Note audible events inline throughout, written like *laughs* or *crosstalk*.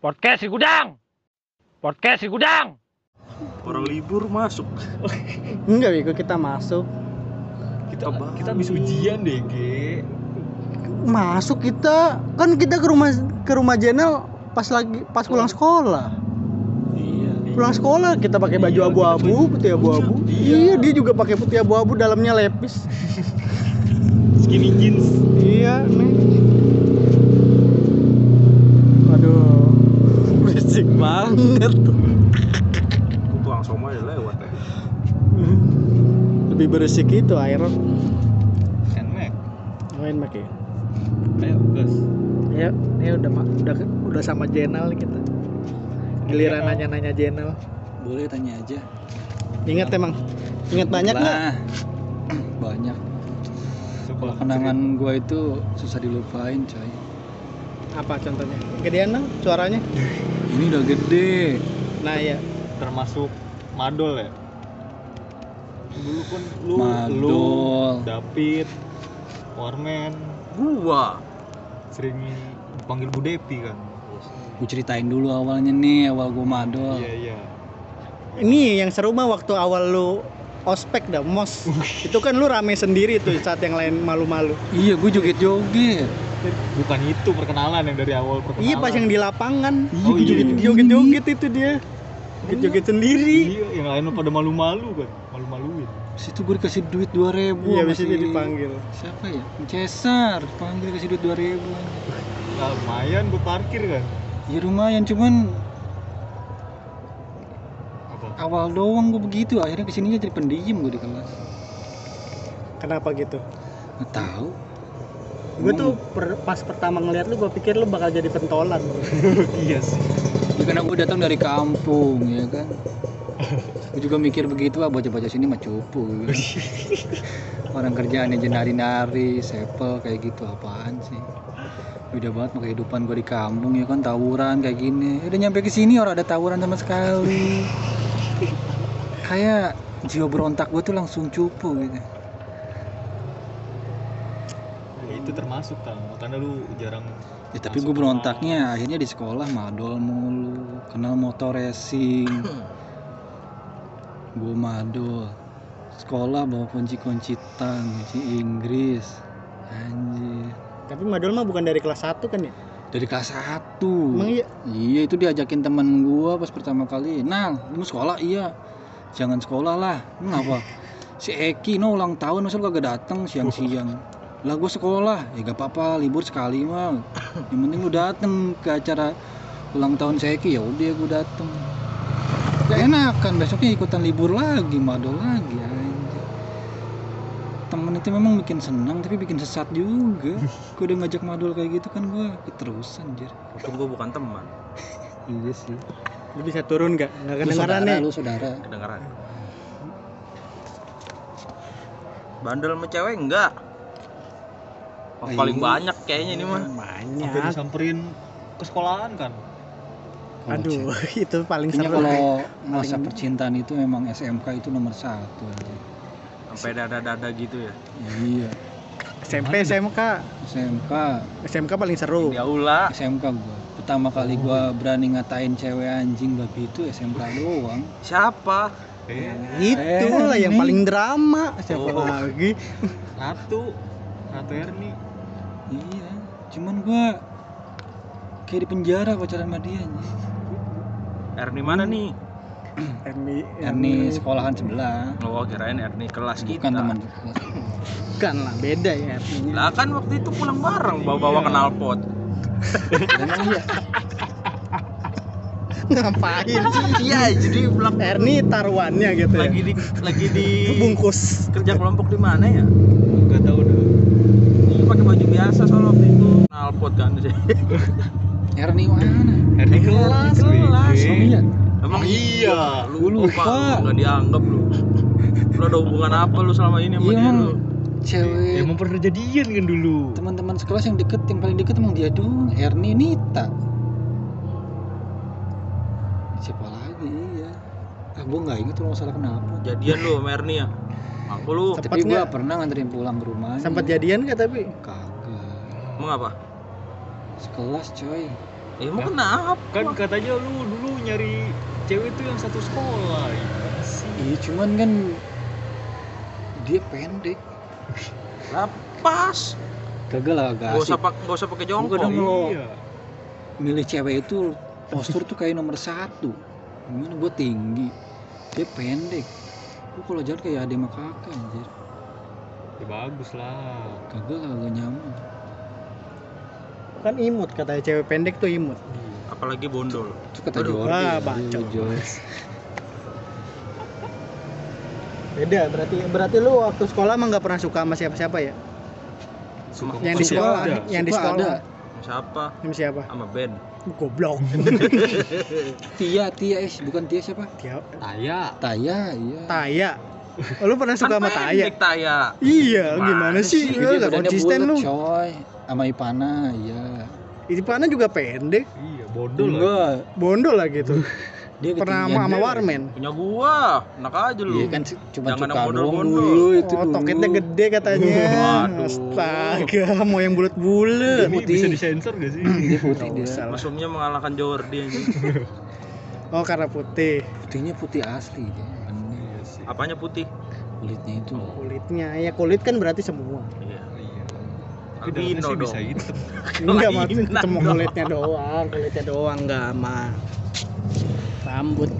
Podcast di gudang. Podcast di gudang. Orang libur masuk. Enggak, Bego, kita masuk. Kita Apaan? kita habis ujian deh, Ge. Masuk kita. Kan kita ke rumah ke rumah Jenel pas lagi pas pulang sekolah. Iya. Pulang sekolah kita pakai baju Iya, abu-abu, kita- putih abu-abu. Iya. Iya, dia juga pakai putih abu-abu, dalamnya lepis. Skinny jeans. iya, nih. Waduh. Banget. Tuang soma ya lewat ya. Lebih berisik itu Iron. Nmax. Main pakai. Ayo, gas. Ya, ini udah udah udah sama Jenel kita. Giliran nanya-nanya Jenel. Boleh tanya aja. Ingat emang. Ingat banyak nggak? *clears throat* Banyak. Kalau kenangan gua itu susah dilupain, coy. Apa contohnya? Gedean dong suaranya. *laughs* Ini udah gede. Nah ya. termasuk madol ya. Dulu kan lu, lu, Madol. David, Warman Gua. sering dipanggil Bu Depi kan. Gue ceritain dulu awalnya nih, awal gua madol. Iya, iya. Ini yang seru mah waktu awal lu ospek dah mos itu kan lu rame sendiri tuh saat yang lain malu-malu Iya, gue joget-joget. Bukan itu perkenalan yang dari awal perkenalan. iya pas yang di lapangan Oh, iya. joget-joget itu dia joget-joget sendiri Iya, yang lain pada malu-malu kan. Malu-maluin. Situ gue dikasih duit 2000 iya sama habis itu si- dipanggil Siapa ya? Cesar, panggil kasih duit 2000 Nah, lumayan gue parkir kan. Ya lumayan, cuman Apa? awal doang gue begitu. Akhirnya ke sininya jadi pendiam gue di kelas. kenapa gitu Nggak tahu. Gue tuh per- pas pertama ngeliat lu gue pikir lu bakal jadi pentolan *laughs* iya sih. Ya karena gue datang dari kampung ya kan. *laughs* Gue juga mikir begitu ah bocah-bocah sini mah cupu. gitu. *laughs* Orang kerjaannya aja nari-nari, sepel kayak gitu apaan sih. Beda banget sama kehidupan gue di kampung ya kan tawuran kayak gini. Udah nyampe ke sini orang ada tawuran sama sekali. Kayak jiwa berontak gue tuh langsung cupu gitu. Ya, itu termasuk kan. Karena lu jarang Ya tapi gue berontaknya akhirnya di sekolah madol mulu, kenal motor racing. gue madol. Sekolah bawa kunci-kunci tang, kunci Inggris. Anjir. tapi madol mah bukan dari kelas 1 kan ya Dari kelas 1. emang iya Iya itu diajakin temen gua pas pertama kali. Nah, lu mau sekolah? Iya. Jangan sekolah lah. Kenapa? *laughs* Si Eki no ulang tahun masa lu kagak datang siang-siang. Lah gua sekolah. Ya gak apa-apa, libur sekali mah. Yang penting lu dateng ke acara ulang tahun si Eki ya udah gua dateng. Gak enakan besoknya ikutan libur lagi, madol lagi anjir. Temen itu memang bikin senang tapi bikin sesat juga. Gua udah ngajak madol kayak gitu kan gua keterusan anjir. Untung gua bukan teman. *laughs* Iya sih. lu bisa turun nggak nggak Lu kedengeran saudara, nih lu saudara. Kedengeran. Bandel sama cewek enggak? Paling banyak kayaknya ini mah. sampai banyak disamperin ke sekolahan kan. Kalau aduh *laughs* itu paling seru kalau masa percintaan itu memang SMK itu nomor satu aja. Sampai dada-dada gitu ya. Iya, SMP SMK SMK, SMK paling seru Di aula. SMK gua. Pertama kali gua berani ngatain cewek anjing babi itu SMK doang. Siapa? Eh, itu lah yang ini. paling drama siapa Oh. lagi Ratu. Ratu Erni. Iya, cuman gua kayak di penjara pacaran sama dia. Erni mana nih? *clears throat* Erni Erni sekolahan sebelah. Oh, kirain Erni kelas kita. Bukan teman kelas. bukan lah beda ya Erninya Lah kan waktu itu pulang bareng bawa-bawa Iya. knalpot. Emang iya. *laughs* ngapain Iya, jadi pulang Erni taruhannya gitu ya lagi di lagi di bungkus kerja kelompok di mana ya? Gak tahu deh. Ini pakai baju biasa soal waktu itu. Knalpot kan sih. Erni mana? Erni kelas. kelas. Oh iya. Emang Iya. lu lupa. nggak dianggap lu. Lu ada hubungan apa lu selama ini sama Iya dia emang lu? cewek Emang pernah jadian kan dulu. teman-teman sekelas yang deket yang paling deket emang dia doang Erni Nita siapa lagi iya ah gua nggak inget tuh masalah kenapa Jadian lu sama Erni ya? Aku lu tapi gua pernah nganterin pulang ke rumah sempat jadian gak tapi kagak emang apa? Sekelas coy Ya mau kenapa? kan katanya lu dulu nyari cewek tuh yang satu sekolah ya sih Iya cuman kan dia pendek. Lah pas. Kagak lah gak Gak asik. usah pak, gak usah pakai jongkok. Dong, lo. iya Milih cewek itu postur tuh kayak nomor satu. Gimana gue tinggi, dia pendek. Gue kalau jalan kayak sama kakak anjir. ya bagus lah Kagak lah gak nyaman. Kan imut katanya cewek pendek tuh imut. Apalagi bondol. Itu kata Aduh, Jordi. ah, bacot. Beda berarti berarti lu waktu sekolah emang nggak pernah suka sama siapa-siapa ya? Sama Yang di Suka sekolah, ada, yang di suka sekolah. ada. siapa? Sama siapa? Sama Ben. Goblok. *laughs* Tia, Tia, eh bukan Tia siapa? Dia Taya Taya, iya. Taya. Oh, lu pernah suka Kan sama Taya? Taya. Iya, Gimana sih? Lu gak konsisten lu. coy. Sama Ipana, iya. Ipana juga pendek, iya bodoh lah Enggak, bondol lah gitu. *laughs* dia Pernah sama sama. Warmen. Punya gua. Enak aja lu. Iya kan cuma cuka doang dulu itu Oh, toketnya gede katanya. Waduh. Astaga, mau yang bulat-bulat. ini putih. bisa disensor gak sih Dia putih dia. Mesumnya mengalahkan Jordi ini. *laughs* Oh, karena putih. Putihnya putih asli dia. Iya Apanya putih? Kulitnya itu. Kulitnya, ya kulit kan berarti semua. Iya. Albino sih dong. *laughs* bisa hitam Enggak Kelainan cuma *laughs* kulitnya doang, kulitnya doang enggak sama rambut.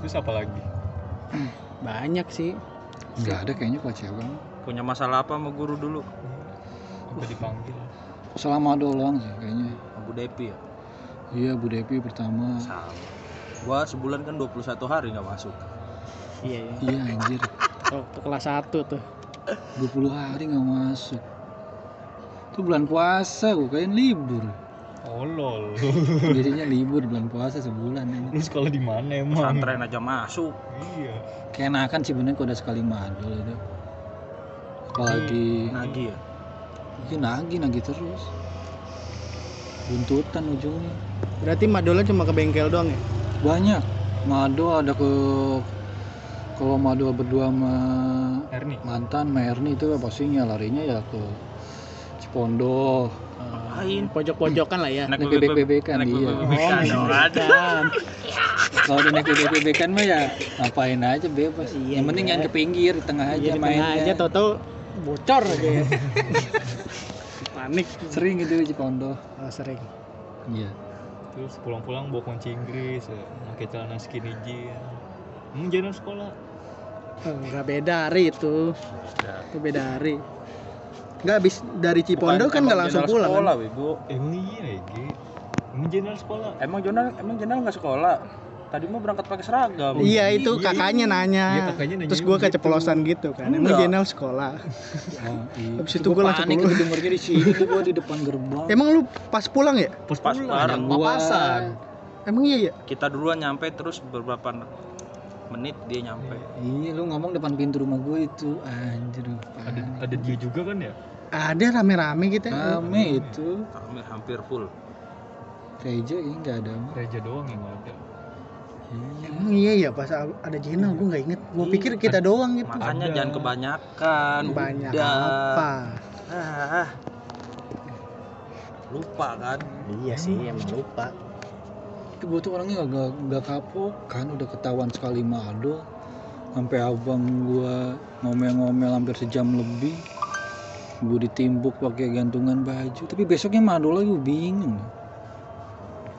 terus apa lagi Banyak sih. Enggak ada kayaknya kalau cewek. Punya masalah apa sama guru dulu? sampai dipanggil Selama doang sih kayaknya. Abu Depi ya? Iya, Bu Depi pertama. Sama. Gua sebulan kan 21 hari nggak masuk. Iya, iya. Iya anjir. Waktu kelas 1 tuh. 20 hari nggak masuk. Itu bulan puasa gue kayak libur. oh lol *laughs* Biasanya libur bulan puasa sebulan ini. lu sekolah di mana emang Pesantren aja masuk. iya Keenakan sih bener udah sekali madul itu. Apalagi Nagi ya? mungkin nagih nagih terus. Buntutan ujungnya. Berarti madolnya cuma ke bengkel doang ya? Banyak. Mado ada ke kalau Mado berdua sama Erni mantan sama Erni itu pastinya larinya ya ke Cipondo. Ngapain? Pojok-pojokan lah ya. Naik bebek-bebekan, naik iya. bebek-bebekan dong, ada. Kalau udah naik bebek-bebekan mah ya ngapain aja bebas. Iya, Yang penting iya. jangan ke pinggir, di tengah aja Iya, di mainnya. tengah aja tau-tau bocor aja *laughs* ya. Panik. Sering gitu di Cipondo. Oh, sering. Iya. terus pulang-pulang bawa kunci Inggris ya. pakai celana skinny jean emang jalan sekolah Enggak beda hari itu. Itu beda hari. Enggak habis dari Cipondo Bukan, kan enggak langsung pulang sekolah, kan? Bego. emang iya ya Gi? emang jalan sekolah Emang Jonal, emang Jonal nggak sekolah? Tadi mah berangkat pakai seragam. Iya itu Iya, kakaknya nanya. Iya, kakaknya nanya Terus gua gitu. keceplosan gitu kan. Emang Enggak. Jenal sekolah. *laughs* Oh, iya. Habis itu gua langsung itu dengernya di sini tuh gua di depan gerbang. Emang lu pas pulang ya? pas Pas pulang bareng. Gua- papasan Emang iya ya? Kita duluan nyampe terus beberapa menit dia nyampe. Iya, lu ngomong depan pintu rumah gue itu. Anjir. ada ada dia juga kan ya Ada rame-rame gitu. ya. Rame itu. Hampir hampir full. Reja kayaknya nggak ada. Reja doang yang nggak ada Iya. Emang iya ya pas ada Jenal gua nggak inget. Gua Iya. pikir kita doang gitu. Makanya Ada. jangan kebanyakan. Banyak Udah. apa? Ah. Lupa kan? Iya sih emang lupa. Gue tuh orangnya agak nggak kapok kan udah ketahuan sekali mado sampai abang gua ngomel-ngomel hampir sejam lebih. Gue ditimbuk pakai gantungan baju. Tapi besoknya mado lagi gue bingung.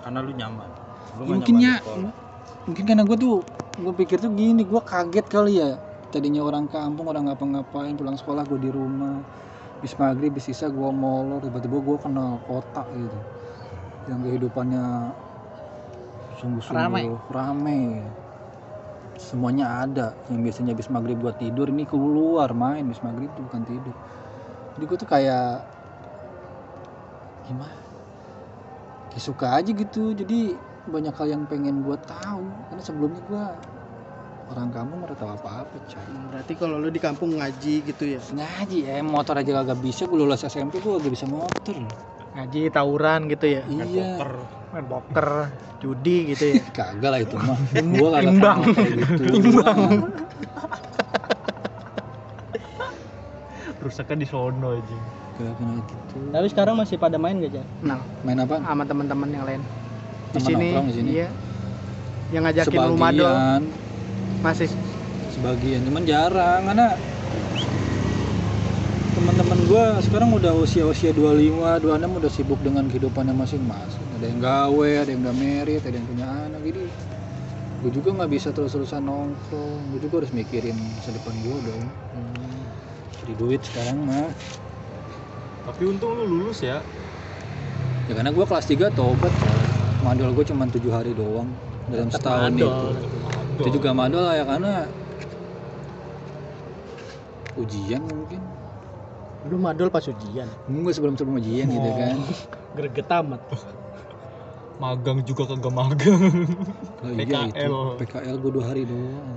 Karena lu nyaman. Lu Ya, mungkin nyaman ya mungkin karena gue tuh gue pikir tuh gini gue kaget kali ya. Tadinya orang kampung orang ngapa-ngapain pulang sekolah gue di rumah. Bis maghrib bis sisa gue molor tiba-tiba gue kenal kota gitu. Yang kehidupannya sungguh-sungguh Ramai. rame. Semuanya ada. Yang biasanya bis maghrib buat tidur ini keluar main bis maghrib tuh bukan tidur. Jadi gue tuh kayak gimana? Kayak suka aja gitu. Jadi banyak hal yang pengen gue tahu. Karena sebelumnya gue orang kampung nggak tahu apa-apa coy. Berarti kalau lu di kampung ngaji gitu ya. ngaji ya motor aja kagak bisa. Gue lulus SMP gue gak bisa motor. Ngaji tawuran gitu ya. iya Main poker, judi gitu ya. *laughs* kagak lah itu mah gue kagak Imbang. gitu Imbang. *laughs* rusaknya di sono aja gak kena gitu Tapi sekarang masih pada main gak Jar? Nah, main apa sama teman-teman yang lain. Di sini, di sini? iya. Yang ngajakin lu madol sebagian masih sebagian cuman jarang karena teman-teman gua sekarang udah usia-usia 25, 26 udah sibuk dengan kehidupannya masing-masing. Ada yang gawe, ada yang udah merit, ada yang punya anak. Jadi gue juga nggak bisa terus-terusan nongkrong. Gue juga harus mikirin masa depan gue dong. Jadi duit sekarang mah. Tapi untung lu lulus ya. Ya karena gua kelas 3 tobat. Madol gue cuma tujuh hari doang dalam setahun itu. Itu juga madol lah ya karena ujian mungkin. Lu madol pas ujian. Enggak sebelum sebelum ujian gitu kan. *laughs* Greget amat. magang juga kagak magang. Oh, iya itu PKL. PKL gue dua hari doang.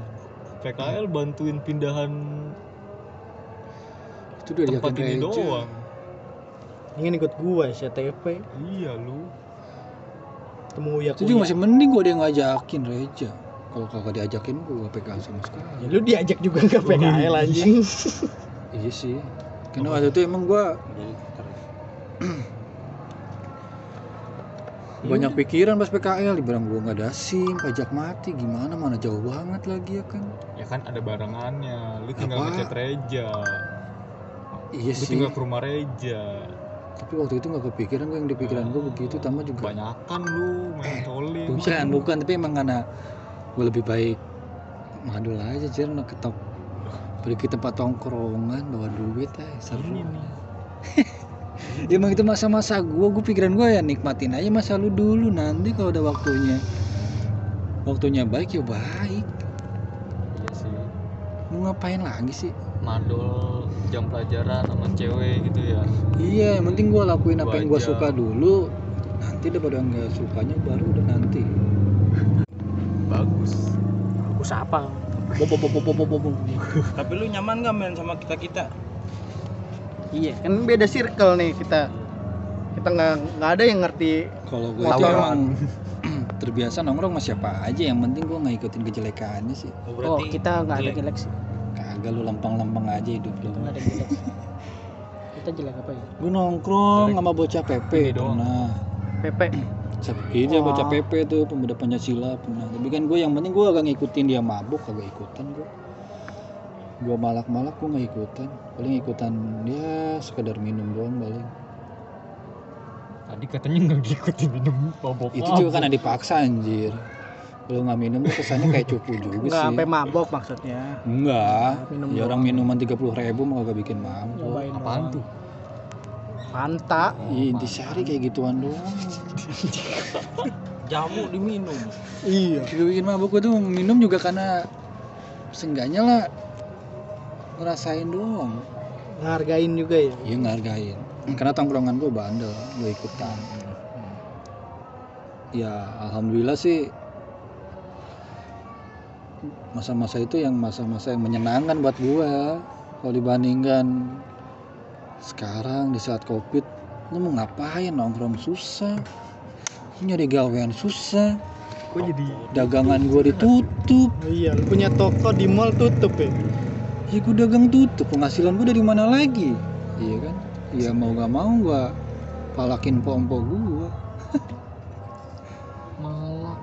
PKL bantuin pindahan Itu udah tempat ini Reja. doang. Ingin ikut gua CTP, Iya lu. temu ya Itu juga masih mending gue dia ngajakin Reja. Kalau kagak diajakin gue PKL sama sekali. Ya, lu diajak juga ke PKL anjing. Iya sih. Karena waktu itu emang gue *clears throat* banyak pikiran pas PKL dibilang gue nggak ada SIM pajak mati gimana mana jauh banget lagi ya kan Ya kan ada barengannya. Lu tinggal Apa? ngechat Reja. iya Lu sih tinggal ke rumah Reja. tapi waktu itu nggak kepikiran gue yang di pikiran gue begitu tambah juga Kebanyakan lu main calling. bukan bukan tapi emang karena gue lebih baik madul aja jar nak ketop pergi tempat tongkrongan bawa duit eh seru ya, *laughs* emang itu masa-masa gue gue pikiran gue ya nikmatin aja masa lu dulu nanti kalau udah waktunya waktunya baik ya baik Iya sih. mau ngapain lagi sih Madol jam pelajaran sama cewek gitu ya. iya yang penting gue lakuin apa yang gue suka dulu nanti daripada nggak sukanya baru udah nanti Bagus. Bagus apa? Tapi lu nyaman gak main sama kita kita? Iya, kan beda circle nih kita. Kita nggak nggak ada yang ngerti kalau gue emang *clears throat* terbiasa nongkrong sama siapa aja yang penting gue nggak ikutin kejelekannya sih Oh, kita nggak ada jelek sih. kagak lu lempeng-lempeng aja hidup lu Kita nggak ada jelek. *laughs* Kita jelek apa ya? gue nongkrong sama bocah PP Ini doang. pernah Pepe. Iya Oh. bocah PP tuh pemuda Pancasila pernah tapi kan gue yang penting gue agak ngikutin dia mabuk kagak ikutan gue gue malak-malak gue nggak ikutan paling ikutan dia sekedar minum doang paling Tadi katanya nggak diikutin minum mabok. itu juga kan dipaksa anjir kalau nggak minum tuh kesannya kayak cupu juga Nggak sih sampai mabok maksudnya. enggak Minum ya orang minuman tiga puluh ribu mah kagak bikin mabuk Nyobain Apaan doang. tuh? Fanta. Iya, intisari kayak gituan doang. *laughs* Jamu diminum. Iya. Juga bikin mabuk gue tuh minum juga karena seenggaknya lah ngerasain doang. Ngargain juga ya. Iya ngargain. Karena tongkrongan gue bandel, gue ikutan. Ya alhamdulillah sih masa-masa itu yang masa-masa yang menyenangkan buat gua kalau dibandingkan sekarang di saat covid lu mau ngapain nongkrong susah? Lu nyari gawean susah? Kok jadi dagangan gua ditutup. Iya, lu punya toko di mall tutup ya. ya gua dagang tutup. Penghasilan gua dari mana lagi? Iya kan? Ya mau gak mau gua palakin pompo gua. Malah.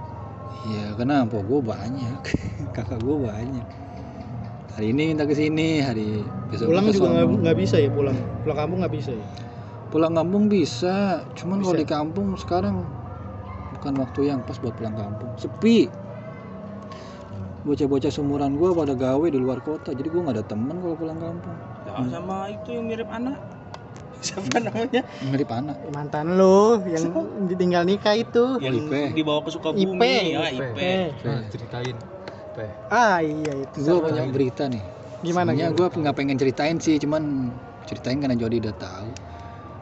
Iya, karena ampo gue banyak, *laughs* kakak gue banyak. Hari ini minta ke sini, hari besok Pulang juga nggak bisa ya pulang. Pulang kampung nggak bisa ya. Pulang kampung bisa, cuman kalau di kampung sekarang bukan waktu yang pas buat pulang kampung. Sepi. Bocah-bocah sumuran gue pada gawe di luar kota, jadi gue nggak ada temen kalau pulang kampung. Ya, sama itu yang mirip anak. *laughs* Siapa namanya? Mirip anak. Mantan lu yang ditinggal nikah itu. Yang Ipe. dibawa ke Sukabumi. Ipe. Ya, Ipe. Ipe. nah, ceritain. Ah iya itu. Gue banyak berita nih. Gimana Sebenarnya gue nggak pengen ceritain sih, cuman ceritain karena Jody udah tahu.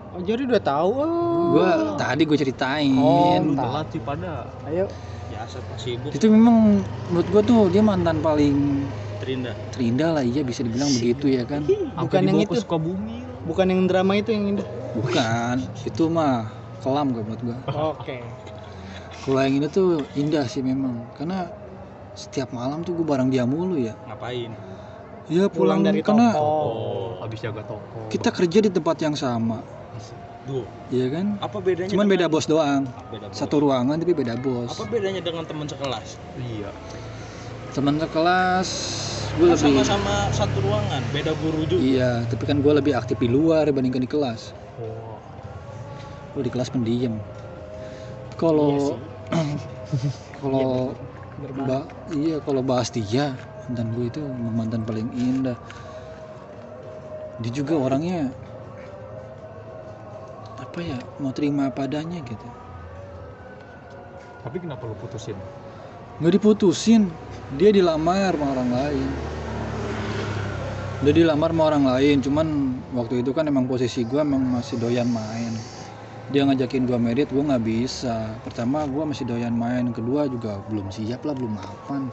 Oh, jadi udah tahu. Oh. Gue tadi gue ceritain. Oh, entah. telat sih pada. Ayo. Biasa pas sibuk itu memang menurut gua tuh dia mantan paling terindah. terindah lah iya bisa dibilang begitu ya kan Bukan yang itu. Sukabumi. Bukan yang drama itu yang ini. bukan itu mah kelam gak menurut gua Oke. kalau yang ini tuh indah sih memang karena setiap malam tuh gua bareng dia mulu ya Ngapain? ya pulang pulang, dari karena toko Oh, habis jaga toko. kita kerja di tempat yang sama Duh, Iya kan apa bedanya? cuman beda bos doang Beda bos. satu ruangan tapi beda bos Apa bedanya dengan teman sekelas? Iya. teman sekelas gue Kan lebih sama-sama satu ruangan, beda guru juga. iya tapi kan gue lebih aktif di luar dibandingkan di kelas Oh. gue di kelas pendiam Iya *clears throat* kalau sih. kalau Berbahaya. Ba iya kalau bahas dia mantan gue itu mantan paling indah. Dia juga orangnya apa ya mau terima apa adanya gitu. Tapi kenapa lu putusin? nggak diputusin. Dia dilamar sama orang lain. Dia dilamar sama orang lain cuman waktu itu kan emang posisi gue emang masih doyan main dia ngajakin gue merit gue nggak bisa. Pertama gue masih doyan main. Kedua juga belum siap lah belum mapan.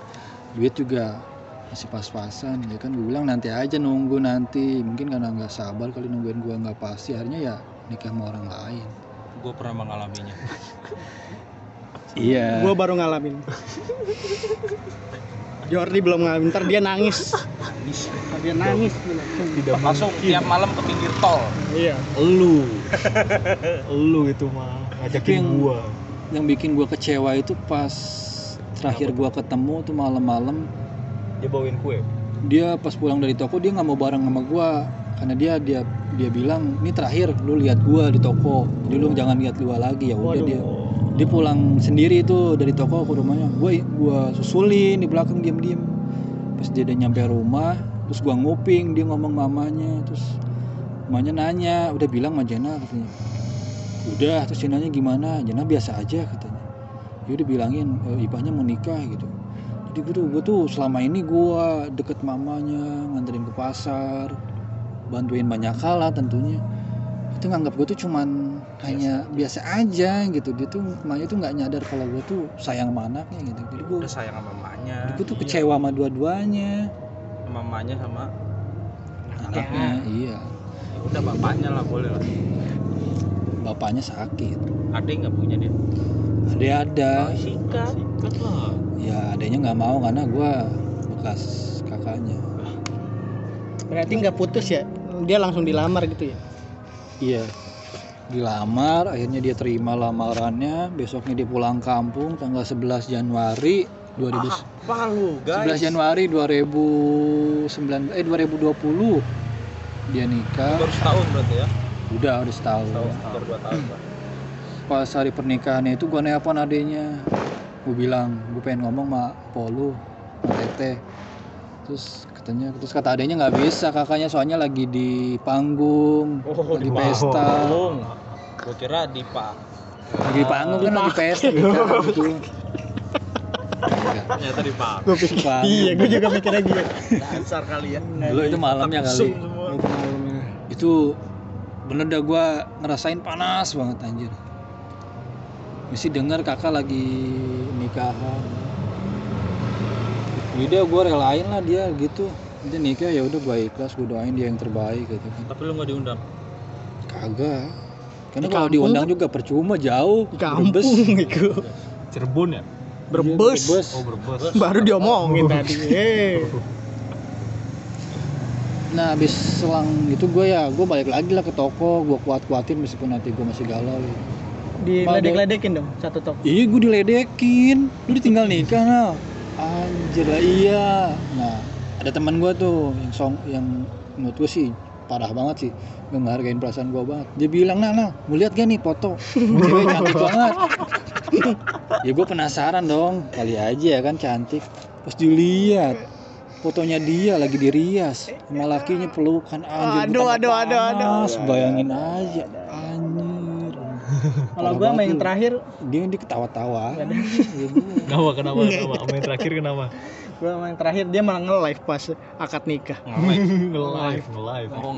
Duit juga masih pas-pasan ya kan? Gue bilang nanti aja nunggu nanti. Mungkin karena nggak sabar kali nungguin gue nggak pasti akhirnya ya nikah sama orang lain. Gue pernah mengalaminya. iya. Gue baru ngalamin. *laughs* Jordi belum ngalamin, ntar dia nangis. Ntar dia nangis. Tidak Langsung tiap malam ke pinggir tol. Iya. Lu. lu itu mah ngajakin Yang- gua. yang bikin gue kecewa itu pas terakhir gue ketemu tuh malam-malam Dia bawain kue. dia pas pulang dari toko dia nggak mau bareng sama gue karena dia dia dia bilang ini terakhir lu lihat gua di toko jadi lu jangan lihat gua lagi ya udah dia dia pulang sendiri tuh dari toko ke rumahnya. Gue gua susulin di belakang diem pas dia udah nyampe rumah terus gua nguping dia ngomong mamanya terus mamanya nanya udah bilang sama Jena katanya. Udah terus Jenanya gimana? Jena biasa aja katanya. Dia udah bilangin e, ibahnya mau nikah gitu. Jadi gue tuh gue tuh selama ini gua deket mamanya nganterin ke pasar bantuin banyak hal lah tentunya itu nganggap gue tuh cuman hanya biasa aja gitu dia tuh mamanya tuh nggak nyadar kalau gue tuh sayang sama anaknya gitu jadi gue Udah sayang sama mamanya. gue tuh kecewa sama dua-duanya Mamanya sama anaknya iya ya udah bapaknya lah boleh lah. bapaknya sakit Ada nggak punya dia? ada ada Oh. Sikat lah. ya adanya nggak mau karena gue bekas kakaknya Berarti nggak putus ya? Dia langsung dilamar gitu ya? Iya. Dilamar, akhirnya dia terima lamarannya. Besoknya dia pulang kampung tanggal 11 Januari 2000 Apa lu 11 guys? Januari 2009 eh 2020 dia nikah. Baru setahun berarti ya? Udah udah setahun. Setahun, tahun. Pas hari pernikahannya itu gua nelpon adenya. Gue bilang, gue pengen ngomong sama Polu, sama Tete. Terus katanya, terus kata adenya nggak bisa kakaknya soalnya lagi di panggung, Oh, lagi di pesta. Panggung. Gue kira di Pak. lagi di panggung kan lagi pesta gitu. Ternyata di Pak. Gue pikir. Panggung. Iya, gue juga mikirnya gitu. Dasar kali ya. Dulu itu malamnya kali. Itu malamnya. Itu bener dah gua ngerasain panas banget anjir. Mesti denger kakak lagi nikahan. Udah gue relain lah dia gitu. Dia nikah ya udah gue ikhlas, gue doain dia yang terbaik gitu kan. Tapi lu nggak diundang. Kagak. Karena Di kalau diundang juga percuma jauh. Di kampung Brebes. *laughs* itu. Cirebon ya? Berbes. Iya, Brebes. Oh, Brebes. *laughs* Baru diomongin *laughs* tadi. Eh. Nah habis selang itu gue ya gue balik lagi lah ke toko, gue kuat-kuatin meskipun hati gue masih galau. Ya. Diledek-ledekin dong satu toko. Iya gue diledekin Lu ditinggal nikah nah Anjir lah iya. Nah ada teman gue tuh Yang song yang menurut gue sih Parah banget sih. Gak ngehargain perasaan gue banget. Dia bilang nah nah Mau lihat gak nih foto? *laughs* Cewek cantik banget. *laughs* Ya gue penasaran dong Kali aja ya kan cantik. Pas dilihat Fotonya dia lagi dirias Sama lakinya pelukan. Anjir Aduh, aduh, aduh, aduh. panas. Bayangin aja Kalau gue sama banget yang terakhir, dia dia ketawa-tawa *laughs* gua. Kenapa? Kenapa? Kenapa? Yang terakhir kenapa? gue sama yang terakhir dia malah nge-live pas akad nikah. Ngelek. *laughs* Nge-live, nge-live. Oh.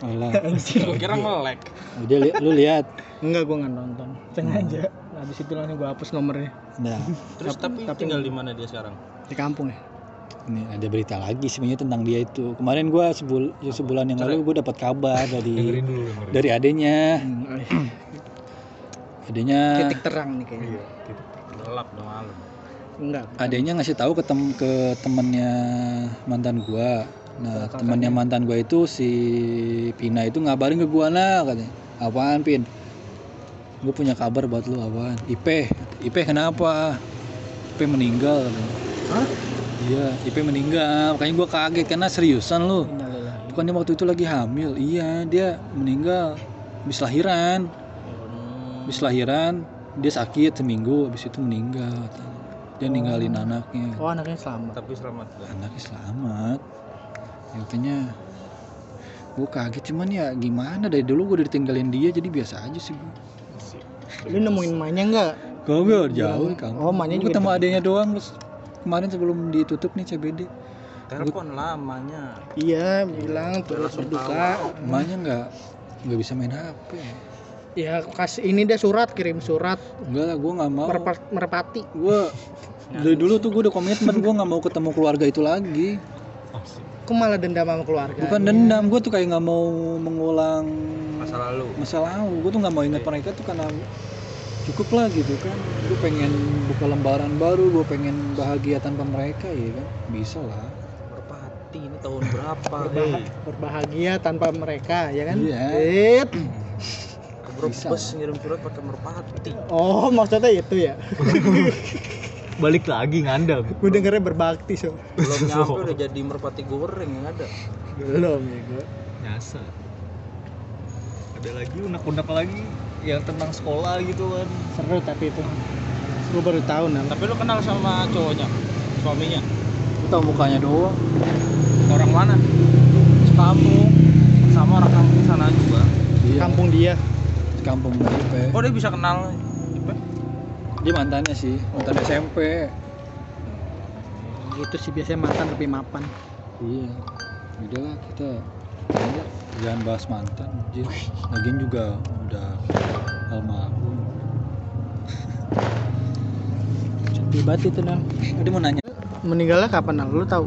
Gue kira ngelek. Udah li- lu lihat. Enggak, gue nggak nonton. Sengaja. Habis itu langsung gue hapus nomornya Nah, Terus Tapi- tapi, tapi- tinggal di mana dia sekarang? di kampung ya. ini ada berita lagi sebenarnya tentang dia itu. Kemarin gua sebul ya sebulan yang lalu gua dapat kabar dari Dengerin dulu, dengerin. dari adenya. Hmm, Adenya titik terang nih kayaknya. Iya, gitu. Gelap udah malam. Enggak. adenya ngasih tahu ke tem ke temennya mantan gua nah Kakaknya. temannya mantan gue itu si Pina itu ngabarin ke gue nah katanya apaan Pin gue punya kabar buat lu apaan Ipe Ipe kenapa Ipe meninggal katanya Hah? iya Ipe meninggal makanya gue kaget karena seriusan lu Innalillahi. bukannya waktu itu lagi hamil iya dia meninggal habis lahiran habis lahiran dia sakit seminggu habis itu meninggal katanya. dia ninggalin anaknya Oh anaknya selamat. Tapi selamat kan. anaknya selamat ya, katanya gue kaget cuman ya gimana dari dulu gue udah ditinggalin dia jadi biasa aja sih gue Lu nemuin emaknya enggak? kagak jauh kamu Oh, Gua juga ketemu adanya doang terus kemarin sebelum ditutup nih CBD Telepon lamanya. Iya, bilang turut berduka. emaknya nggak nggak bisa main HP Ya kasih ini dia surat, kirim surat enggak lah gue nggak mau merpa- merpati. gue dari dulu tuh gue udah komitmen gue nggak mau ketemu keluarga itu lagi Kok malah dendam sama keluarga? bukan dendam gue tuh kayak nggak mau mengulang Masa lalu. masa lalu gue tuh nggak mau ingat mereka tuh karena cukup lah gitu kan gue pengen buka lembaran baru gue pengen bahagia tanpa mereka ya kan bisa lah Merpati ini tahun berapa? Hei. berbahagia tanpa mereka, ya kan? Iya. Bisa. ngirim surat pakai merpati. Oh, maksudnya itu ya. *laughs* balik lagi ngandam Gue dengernya berbakti so. Belum *laughs* nyampe udah jadi merpati goreng yang ada. Belum ya gue. nyasa ada lagi unek-unek lagi yang tentang sekolah gitu kan Seru tapi itu. Gue baru tahu nah. Tapi lu kenal sama cowoknya? Suaminya? gue tau mukanya doang Orang mana? Sekampung. Sama orang kampung sana juga. iya Kampung dia. Kampung gue Oh dia bisa kenal Ipe? dia mantannya sih mantan SMP Gitu sih biasanya mantan lebih mapan. iya udah lah kita jangan- jangan bahas mantan lagian juga udah almarhum Sedih banget itu nah. dia mau nanya Meninggalnya kapan nah? Lu tahu?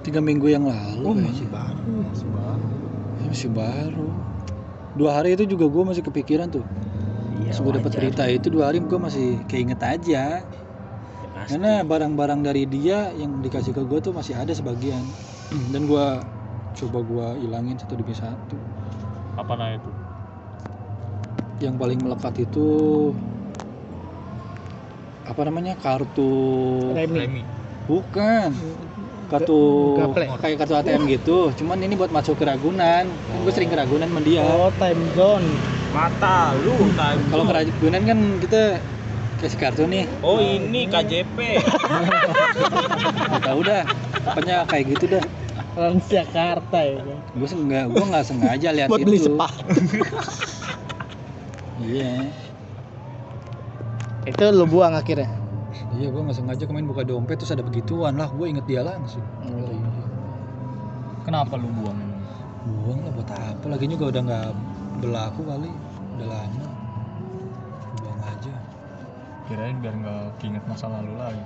tiga minggu yang lalu Oh, masih baru. Masih baru. Ya, masih baru dua hari itu juga gue masih kepikiran tuh. Iya. Pas gue dapet berita itu dua hari gue masih keinget aja. Karena barang-barang dari dia yang dikasih ke gue tuh masih ada sebagian. *clears throat* Dan gue coba gue ilangin satu demi satu. Apa nah itu? Yang paling melekat itu apa namanya kartu Remi. Remi bukan kartu Gaple. kayak kartu ATM gitu cuman ini buat masuk ke Ragunan kan gue sering ke Ragunan sama dia Oh, time zone. Mata lu time. kalau ke Ragunan kan kita kasih kartu nih Oh ini KJP. nggak tahu dah pokoknya kayak gitu dah Transjakarta ya. kan? gue enggak gue nggak sengaja lihat Buat itu beli spa. iya Itu lu buang akhirnya. Iya gue nggak sengaja kemarin buka dompet terus ada begituan lah. Gue inget dia langsung. Kenapa lu buang? Buang lah buat apa? Lagi juga udah nggak berlaku kali. Udah lama. Buang aja. Kirain biar nggak keinget masa lalu lagi.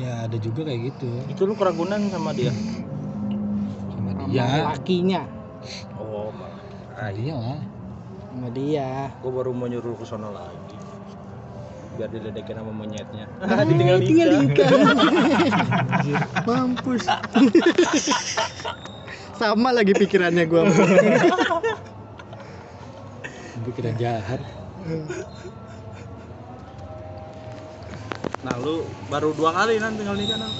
Ya ada juga kayak gitu. Itu lu keragunan sama dia? sama Sama dia. lakinya. Oh, sama dia lah. Sama dia. gue baru mau nyuruh ke sana lagi. Biar diledekin sama monyetnya. *laughs* Tinggal nikah. Mampus. *laughs* Sama lagi pikirannya gua. pikiran jahat Nah lu baru dua kali nanti tinggal nikah Nang.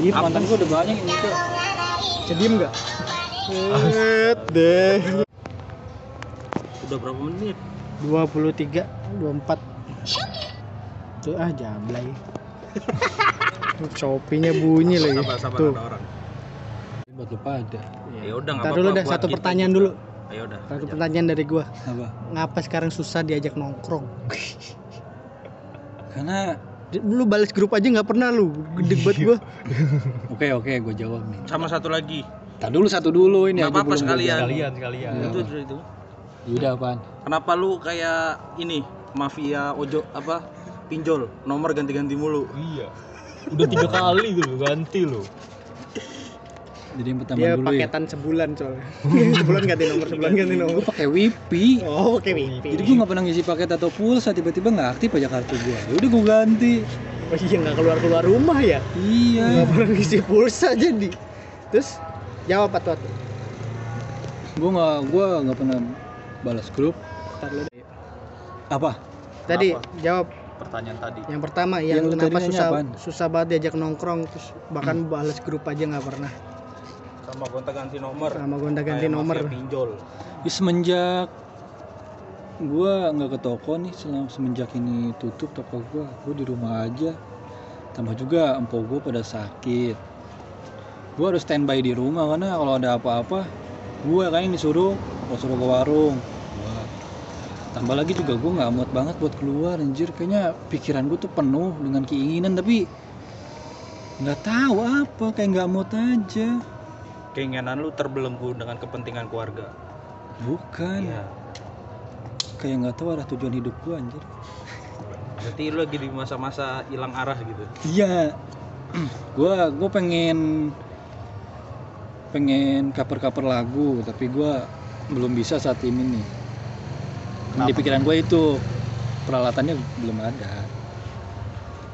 iya mantan gue udah banyak yang nikah Sediem enggak? Set deh. Udah berapa menit? 23 24 Tuh ah jablay. Tuh Shopee-nya bunyi lagi. Sabar sabar Tuh. ada orang. buat lu pada Ya udah nggak Ntar dulu apa-apa, dah buat satu pertanyaan juga. dulu. Ayo udah. Satu pertanyaan dari gua. apa Ngapa sekarang susah diajak nongkrong? *laughs* karena Lu balas grup aja nggak pernah lu. Gede banget gua. *laughs* oke oke gue jawab nih Sama satu lagi. tak dulu satu dulu ini Nggak aja apa-apa gua sekalian. sekalian sekalian Iya. Itu itu itu. Yaudah apaan Kenapa lu kayak ini mafia ojo apa pinjol nomor ganti-ganti mulu? iya udah tiga kali gitu ganti lo jadi yang pertama Dia dulu ya paketan sebulan soalnya. *laughs* sebulan ganti nomor, sebulan ganti nomor. gue pakai wifi Oh, oke wifi. jadi gue nggak pernah ngisi paket atau pulsa tiba-tiba nggak aktif aja kartu gue ya udah gue ganti Oh iya nggak keluar keluar rumah ya? Iya. Nggak pernah ngisi pulsa jadi. Terus jawab apa tuh? Gue nggak gue nggak pernah balas grup. Ntar lu deh. Apa? Tadi Apa? jawab Pertanyaan tadi. yang pertama Yang yang, kenapa susah apaan? susah banget diajak nongkrong terus bahkan balas grup aja nggak pernah Sama gonta ganti nomor. sama gonta ganti Kayak nomor. pinjol. Ya, semenjak gua nggak ke toko nih selama semenjak ini tutup toko gua gua di rumah aja tambah juga empok gua pada sakit gua harus standby di rumah karena kalau ada apa-apa gua kan yang disuruh gua suruh ke warung tambah lagi juga gua nggak muat banget buat keluar anjir kayaknya pikiran gua tuh penuh dengan keinginan tapi nggak tahu apa kayak nggak muat aja Keinginan lu terbelenggu dengan kepentingan keluarga. bukan Iya. kayak nggak tahu arah tujuan hidup gua anjir Berarti lu lagi di masa-masa hilang arah gitu. Iya, gua gua pengen pengen cover-cover lagu, tapi gua belum bisa saat ini nih. Di pikiran gue itu peralatannya belum ada.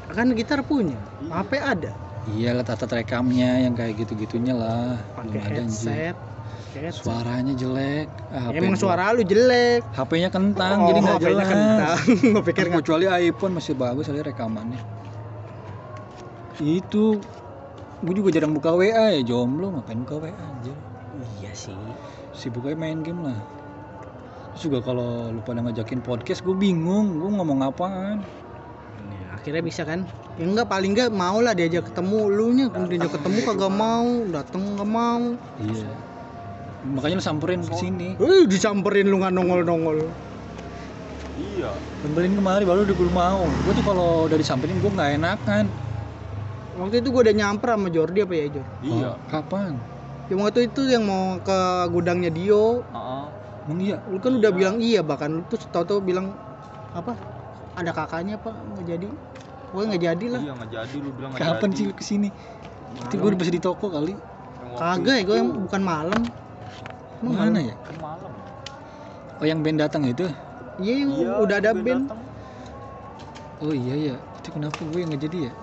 Kan gitar punya, HP ada, Iya lah tata rekamnya yang kayak gitu-gitunya lah. pakai Belum ada anjir. headset. Suaranya jelek. Ah, HP Emang gua- suara lu jelek. HP-nya kentang Oh, jadi nggak jelas. kentang. *laughs* Pikir Kecuali iPhone masih bagus kali rekamannya. Itu gue juga jarang buka WA ya jomblo ngapain buka WA aja. Iya sih. Sibuk aja main game lah. Terus juga kalau lu pada ngajakin podcast gue bingung, gue ngomong apaan. Ya, akhirnya bisa kan? Ya enggak paling enggak mau lah diajak ketemu lu nya diajak ketemu kagak mau, dateng nggak mau. Iya. Makanya lu samperin ke sini. Eh disamperin lu nggak nongol-nongol. Iya. Samperin kemari baru udah gue mau. Gue tuh kalau udah disamperin gue nggak enakan. Waktu itu gua udah nyamper sama Jordi apa ya Jor? Iya. Oh, kapan? Yang waktu itu yang mau ke gudangnya Dio, Heeh. Emang iya? lu kan udah bilang iya bahkan lu tuh tau-tau bilang apa? Ada kakaknya apa nggak jadi? Pokoknya nggak jadi lah. Iya nggak jadi lu bilang nggak Kapan jadi. sih lu ke sini? Itu gue udah bisa di toko kali. Kagak ya, gue yang bukan malam. Emang Mana malam? ya? Kan malam. Oh yang band datang itu? Iya, Iya, udah ada gue band. datang. Oh iya ya. Itu kenapa gue yang nggak jadi ya?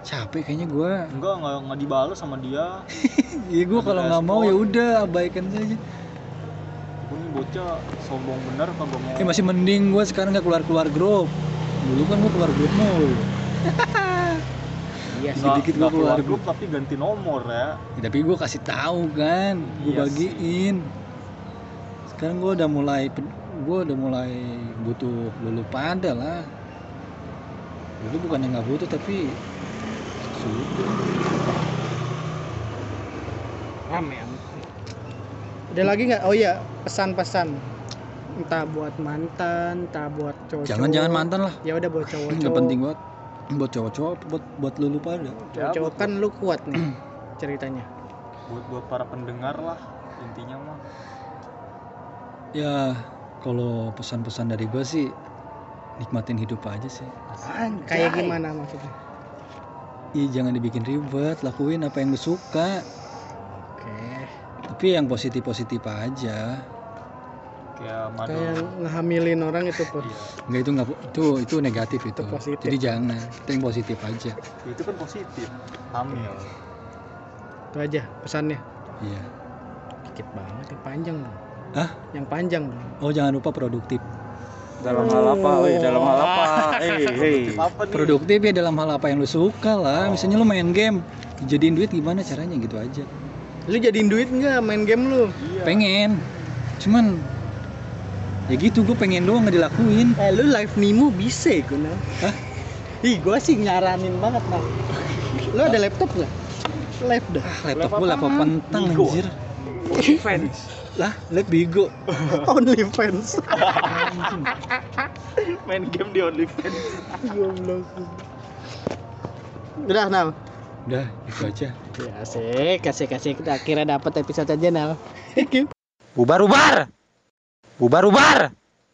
Capek kayaknya gue. Enggak, enggak, enggak dibales sama dia. *laughs* Iya gue kalau nggak mau ya udah abaikan saja. Gue bocah sombong bener kagak mau. Ya masih mending gue sekarang *laughs* nggak keluar keluar grup. Dulu kan gue keluar grup mulu. Iya sih. Nggak gua keluar keluar grup tapi ganti nomor ya. Ya, tapi gue kasih tahu kan, gue Iya bagiin. Sekarang gue udah mulai, gue udah mulai butuh lulu pada lah. Dulu bukan yang nggak butuh tapi sudah. Rame. Udah lagi nggak? Oh iya, pesan-pesan. Entah buat mantan, entah buat cowok. Jangan jangan mantan lah, Ya udah buat *clears throat* cowok. nggak penting banget. Buat cowok-cowok, buat buat lulu pada. Cowok kan lu kuat nih *clears throat* ceritanya. Buat buat para pendengar lah intinya mah. Ya kalau pesan-pesan dari gue sih nikmatin hidup aja sih. Kayak gimana maksudnya? Ih jangan dibikin ribet, lakuin apa yang lu suka. Tapi yang positif-positif aja. Kayak madu. Kayak ngehamilin orang itu tuh. Iya. Enggak itu nggak itu itu negatif itu. positif. Jadi jangan. Itu yang positif aja. Itu kan positif. Hamil. Itu aja pesannya. Iya. Dikit banget yang panjang dong. Hah? Yang panjang dong. Oh jangan lupa produktif. Dalam hal apa? Weh, dalam hal apa? Eh, *laughs* hei. Apa nih? Produktif ya dalam hal apa yang lu suka lah. Misalnya lu main game, jadiin duit gimana caranya gitu aja. Lu jadiin duit nggak main game lu? Iya. Pengen. Cuman ya gitu gue pengen doang nggak dilakuin. Eh lu live Nimo bisa gue nah. Hah? Ih gua sih nyaranin banget nah. Lu ada laptop nggak? Live dah. Laptop gue laptop pentang Bigo. anjir. Fans. Lah, lab bigo. *laughs* Only fans. *laughs* Main game di OnlyFans. Goblok. Udah Nal. Udah, itu aja. Ya asik, asik, asik. Kita akhirnya dapat episode Nal. Bubar, bubar! Bubar, bubar!